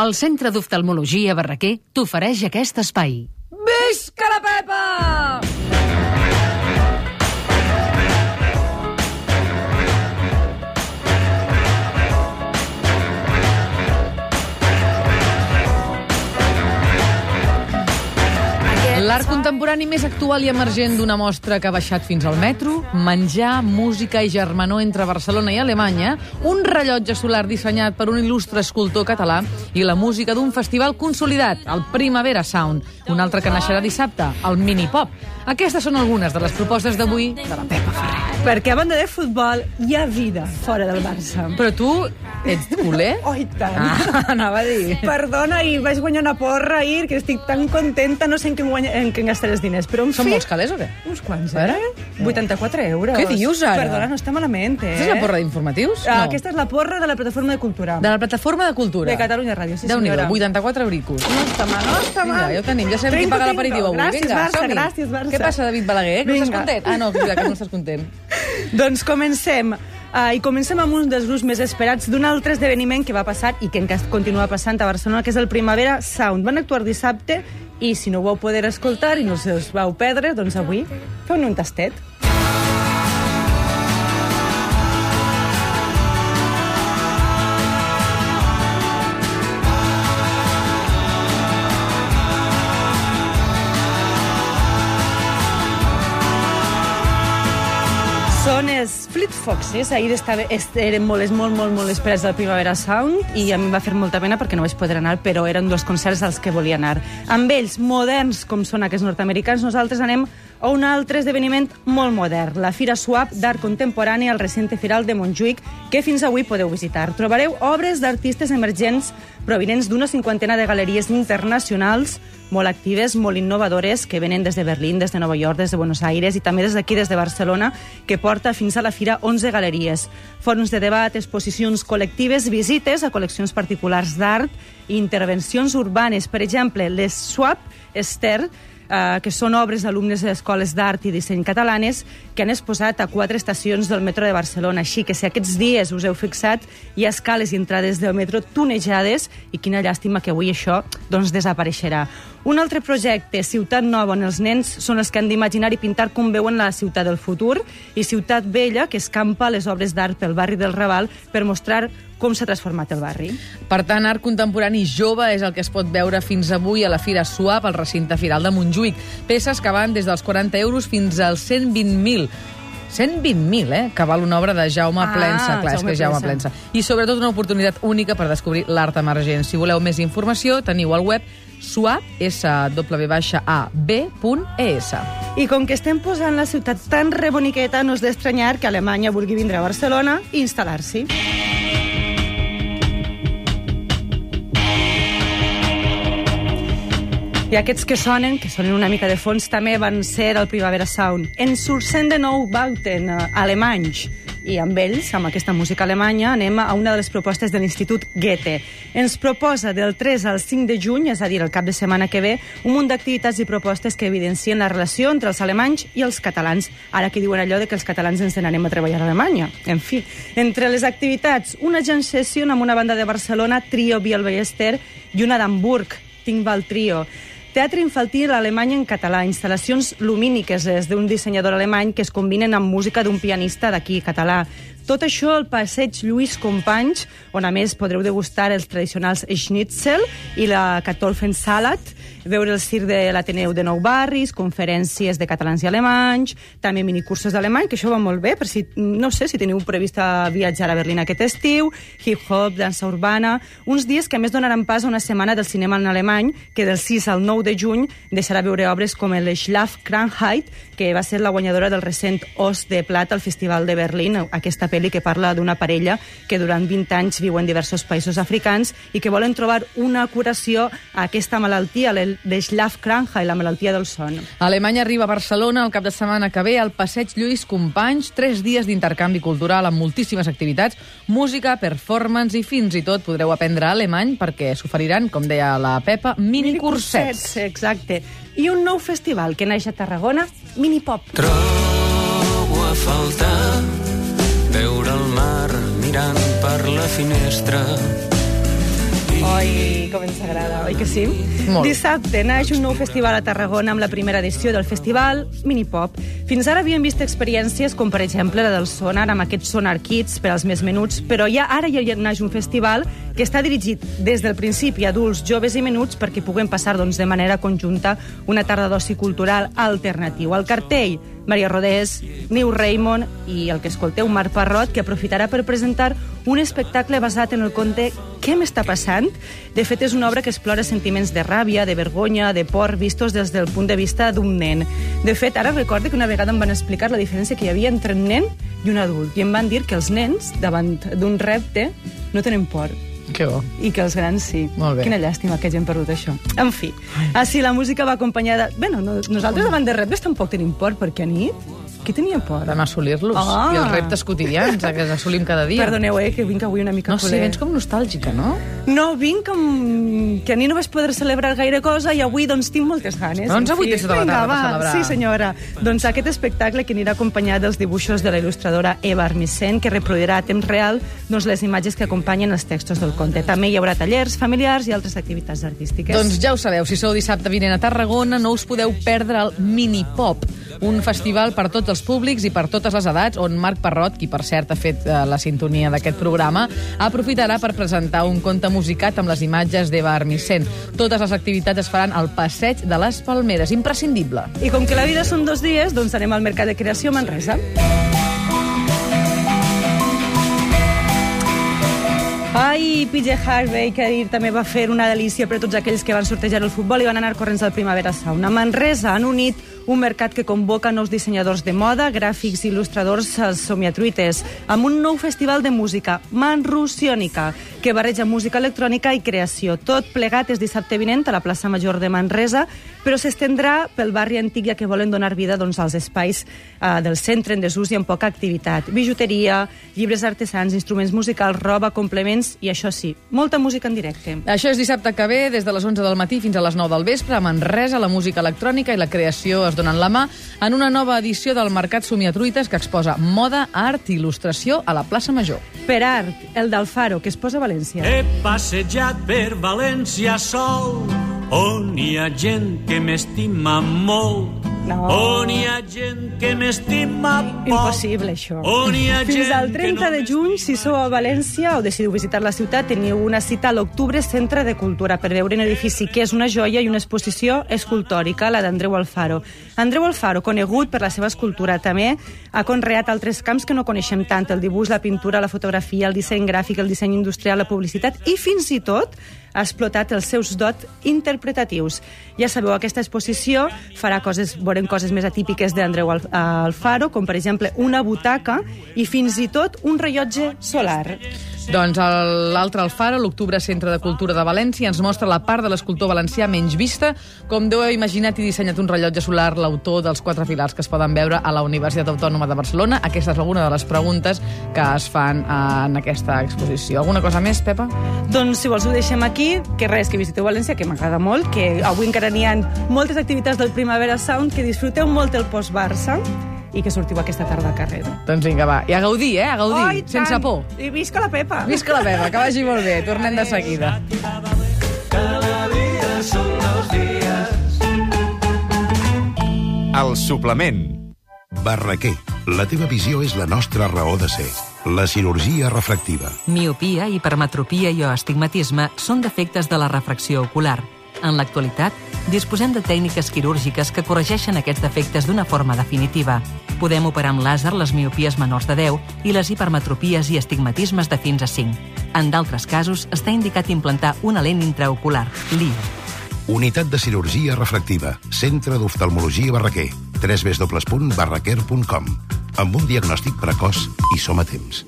El Centre d'Oftalmologia Barraquer t'ofereix aquest espai. Visca la Pepa! L'art contemporani més actual i emergent d'una mostra que ha baixat fins al metro, menjar, música i germanor entre Barcelona i Alemanya, un rellotge solar dissenyat per un il·lustre escultor català i la música d'un festival consolidat, el Primavera Sound, un altre que naixerà dissabte, el Mini Pop. Aquestes són algunes de les propostes d'avui de la Pepa Ferrer. Perquè a banda de futbol hi ha vida fora del Barça. Però tu ets culer? Oh, i tant. Ah, anava a dir. Perdona, i vaig guanyar una porra ahir, que estic tan contenta, no sé en què, em guanya, en què els diners, però en Són fi... molts calés o què? Uns quants, eh? veure. 84 euros. Què dius, ara? Perdona, no està malament, eh? Aquesta és la porra d'informatius? Ah, Aquesta és la porra de la Plataforma de Cultura. De la plataforma de cultura. De Catalunya Ràdio, sí, Déu-n'hi-do, senyora. 84 bricos. No està mal, no està Vinga, mal. ja ho tenim, ja sabem qui paga l'aperitiu avui. Gràcies, Vinga, Barça, gràcies, Barça. Què passa, David Balaguer? Que no estàs Vinga. content? Ah, no, que que no estàs content. Doncs comencem. Uh, I comencem amb un dels grups més esperats d'un altre esdeveniment que va passar i que encara continua passant a Barcelona, que és el Primavera Sound. Van actuar dissabte i si no ho vau poder escoltar i no us vau perdre, doncs avui feu un tastet. Foxes. Ahir estava, est- eren molt, molt, molt, molt esperats del Primavera Sound i a mi em va fer molta pena perquè no vaig poder anar, però eren dos concerts als que volia anar. Amb ells, moderns com són aquests nord-americans, nosaltres anem a un altre esdeveniment molt modern, la Fira Swap d'Art Contemporani al recinte firal de Montjuïc, que fins avui podeu visitar. Trobareu obres d'artistes emergents provinents d'una cinquantena de galeries internacionals molt actives, molt innovadores, que venen des de Berlín, des de Nova York, des de Buenos Aires i també des d'aquí, des de Barcelona, que porta fins a la fira 11 galeries. Fòrums de debat, exposicions col·lectives, visites a col·leccions particulars d'art i intervencions urbanes. Per exemple, les Swap Esther, eh, que són obres d'alumnes d'escoles d'art i disseny catalanes que han exposat a quatre estacions del metro de Barcelona. Així que si aquests dies us heu fixat, hi ha escales i entrades del metro tunejades i quina llàstima que avui això doncs, desapareixerà. Un altre projecte, Ciutat Nova, on els nens són els que han d'imaginar i pintar com veuen la ciutat del futur, i Ciutat Vella, que escampa les obres d'art pel barri del Raval per mostrar com s'ha transformat el barri. Per tant, art contemporani jove és el que es pot veure fins avui a la Fira Suap, al recinte firal de Montjuïc. Peces que van des dels 40 euros fins als 120.000. 120.000, eh? Que val una obra de Jaume Ah, Plensa. Clar, Jaume és que Jaume Plensa. Plensa. I sobretot una oportunitat única per descobrir l'art emergent. Si voleu més informació, teniu al web suap, s w a b.es. I com que estem posant la ciutat tan reboniqueta, no és d'estranyar que Alemanya vulgui vindre a Barcelona i instal·lar-s'hi. I aquests que sonen, que sonen una mica de fons, també van ser el Primavera Sound. En surcent de nou Bauten, eh, alemanys, i amb ells, amb aquesta música alemanya, anem a una de les propostes de l'Institut Goethe. Ens proposa del 3 al 5 de juny, és a dir, el cap de setmana que ve, un munt d'activitats i propostes que evidencien la relació entre els alemanys i els catalans. Ara que diuen allò de que els catalans ens n'anem a treballar a Alemanya. En fi, entre les activitats, una jam session amb una banda de Barcelona, Trio Biel Ballester, i una d'Hamburg, Tingbal Trio. Teatre infantil alemany en català, instal·lacions lumíniques d'un dissenyador alemany que es combinen amb música d'un pianista d'aquí, català. Tot això al passeig Lluís Companys, on a més podreu degustar els tradicionals schnitzel i la Kartoffelsalat, veure el circ de l'Ateneu de Nou Barris, conferències de catalans i alemanys, també minicursos d'alemany, que això va molt bé, per si, no sé, si teniu previst a viatjar a Berlín aquest estiu, hip-hop, dansa urbana, uns dies que a més donaran pas a una setmana del cinema en alemany, que del 6 al 9 de juny deixarà veure obres com el Schlafkrankheit, que va ser la guanyadora del recent Os de Plata al Festival de Berlín, aquesta pel·li que parla d'una parella que durant 20 anys viu en diversos països africans i que volen trobar una curació a aquesta malaltia, el de Schlafkrankheit, la malaltia del son. Alemanya arriba a Barcelona el cap de setmana que ve al Passeig Lluís Companys, tres dies d'intercanvi cultural amb moltíssimes activitats, música, performance i fins i tot podreu aprendre alemany perquè s'oferiran, com deia la Pepa, minicursets. Exacte. I un nou festival que naix a Tarragona, Minipop. Trobo a faltar veure el mar mirant per la finestra i Oi, com ens agrada, oi que sí? Molt. Dissabte naix un nou festival a Tarragona amb la primera edició del festival Minipop. Fins ara havíem vist experiències com, per exemple, la del Sonar, amb aquests Sonar Kids per als més menuts, però ja ara ja naix un festival que està dirigit des del principi a adults, joves i menuts perquè puguem passar doncs, de manera conjunta una tarda d'oci cultural alternatiu. Al cartell, Maria Rodés, Niu Raymond i el que escolteu, Marc Parrot, que aprofitarà per presentar un espectacle basat en el conte Què m'està passant? De fet, és una obra que explora sentiments de ràbia, de vergonya, de por, vistos des del punt de vista d'un nen. De fet, ara recordo que una vegada em van explicar la diferència que hi havia entre un nen i un adult, i em van dir que els nens, davant d'un repte, no tenen por, Que bo. i que els grans sí. Molt bé. Quina llàstima que hagin perdut això. En fi, així la música va acompanyada... Bé, no, no, nosaltres davant de reptes tampoc tenim por, perquè a nit qui tenia por? Vam assolir-los. Ah. I els reptes quotidians eh, que assolim cada dia. Perdoneu, eh, que vinc avui una mica No sé, culer. vens com nostàlgica, no? No, vinc com... que a mi no vaig poder celebrar gaire cosa i avui doncs tinc moltes ganes. Doncs avui tens tota la tarda per celebrar. Sí, senyora. Doncs aquest espectacle que anirà acompanyat dels dibuixos de la il·lustradora Eva Armisen, que reproduirà a temps real doncs, les imatges que acompanyen els textos del conte. També hi haurà tallers familiars i altres activitats artístiques. Doncs ja ho sabeu, si sou dissabte vinent a Tarragona, no us podeu perdre el Minipop, un festival per tots els públics i per totes les edats, on Marc Parrot, qui per cert ha fet eh, la sintonia d'aquest programa, aprofitarà per presentar un conte musicat amb les imatges d'Eva Armisen. Totes les activitats es faran al Passeig de les Palmeres. Imprescindible. I com que la vida són dos dies, doncs anem al Mercat de Creació a Manresa. Ai, PJ Harvey, que ahir també va fer una delícia per a tots aquells que van sortejar el futbol i van anar corrents al Primavera Sound. A Manresa han unit un mercat que convoca nous dissenyadors de moda, gràfics i il·lustradors somiatruites, amb un nou festival de música, Manrusiònica, que barreja música electrònica i creació. Tot plegat és dissabte vinent a la plaça Major de Manresa, però s'estendrà pel barri antic ja que volen donar vida doncs, als espais eh, del centre en desús i amb poca activitat. Bijuteria, llibres artesans, instruments musicals, roba, complements i, això sí, molta música en directe. Això és dissabte que ve, des de les 11 del matí fins a les 9 del vespre, a Manresa, la música electrònica i la creació es donen la mà en una nova edició del Mercat Somiatruites que exposa moda, art i il·lustració a la plaça Major. Per art, el d'Alfaro, que es posa a València. He passejat per València sol, on hi ha gent que m'estima molt, No. on hi ha gent que m'estima poc. Impossible, això. On hi ha Fins al que 30 no de juny, si sou a València o decidiu visitar la ciutat, teniu una cita a l'Octubre Centre de Cultura per veure un edifici que és una joia i una exposició escultòrica, la d'Andreu Alfaro. Andreu Alfaro, conegut per la seva escultura, també ha conreat altres camps que no coneixem tant, el dibuix, la pintura, la fotografia, el disseny gràfic, el disseny industrial, la publicitat i fins i tot ha explotat els seus dots interpretatius. Ja sabeu, aquesta exposició farà coses, veurem coses més atípiques d'Andreu Al- Alfaro, com per exemple una butaca i fins i tot un rellotge solar. Doncs l'altre Alfaro, l'Octubre Centre de Cultura de València, ens mostra la part de l'escultor valencià menys vista. Com Déu ha imaginat i dissenyat un rellotge solar, l'autor dels quatre filars que es poden veure a la Universitat Autònoma de Barcelona. Aquesta és alguna de les preguntes que es fan eh, en aquesta exposició. Alguna cosa més, Pepa? Doncs, si vols, ho deixem aquí, que res, que visiteu València, que m'agrada molt, que avui encara n'hi ha moltes activitats del Primavera Sound, que disfruteu molt el post-Barça i que sortiu aquesta tarda al carrer. Doncs vinga, va. I a gaudir, eh? A gaudir, Ai, sense tant! por. I visca la Pepa! Visca la Pepa, que vagi molt bé. Tornem de seguida. Cada dia són dos dies. El suplement. Barraquer. La teva visió és la nostra raó de ser. La cirurgia refractiva. Miopia, hipermetropia i o astigmatisme són defectes de la refracció ocular. En l'actualitat, disposem de tècniques quirúrgiques que corregeixen aquests defectes d'una forma definitiva. Podem operar amb làser les miopies menors de 10 i les hipermetropies i astigmatismes de fins a 5. En d'altres casos, està indicat implantar una lent intraocular, LIO. Unitat de cirurgia refractiva. Centre d'oftalmologia Barraquer. www.barraquer.com Amb un diagnòstic precoç i som a temps.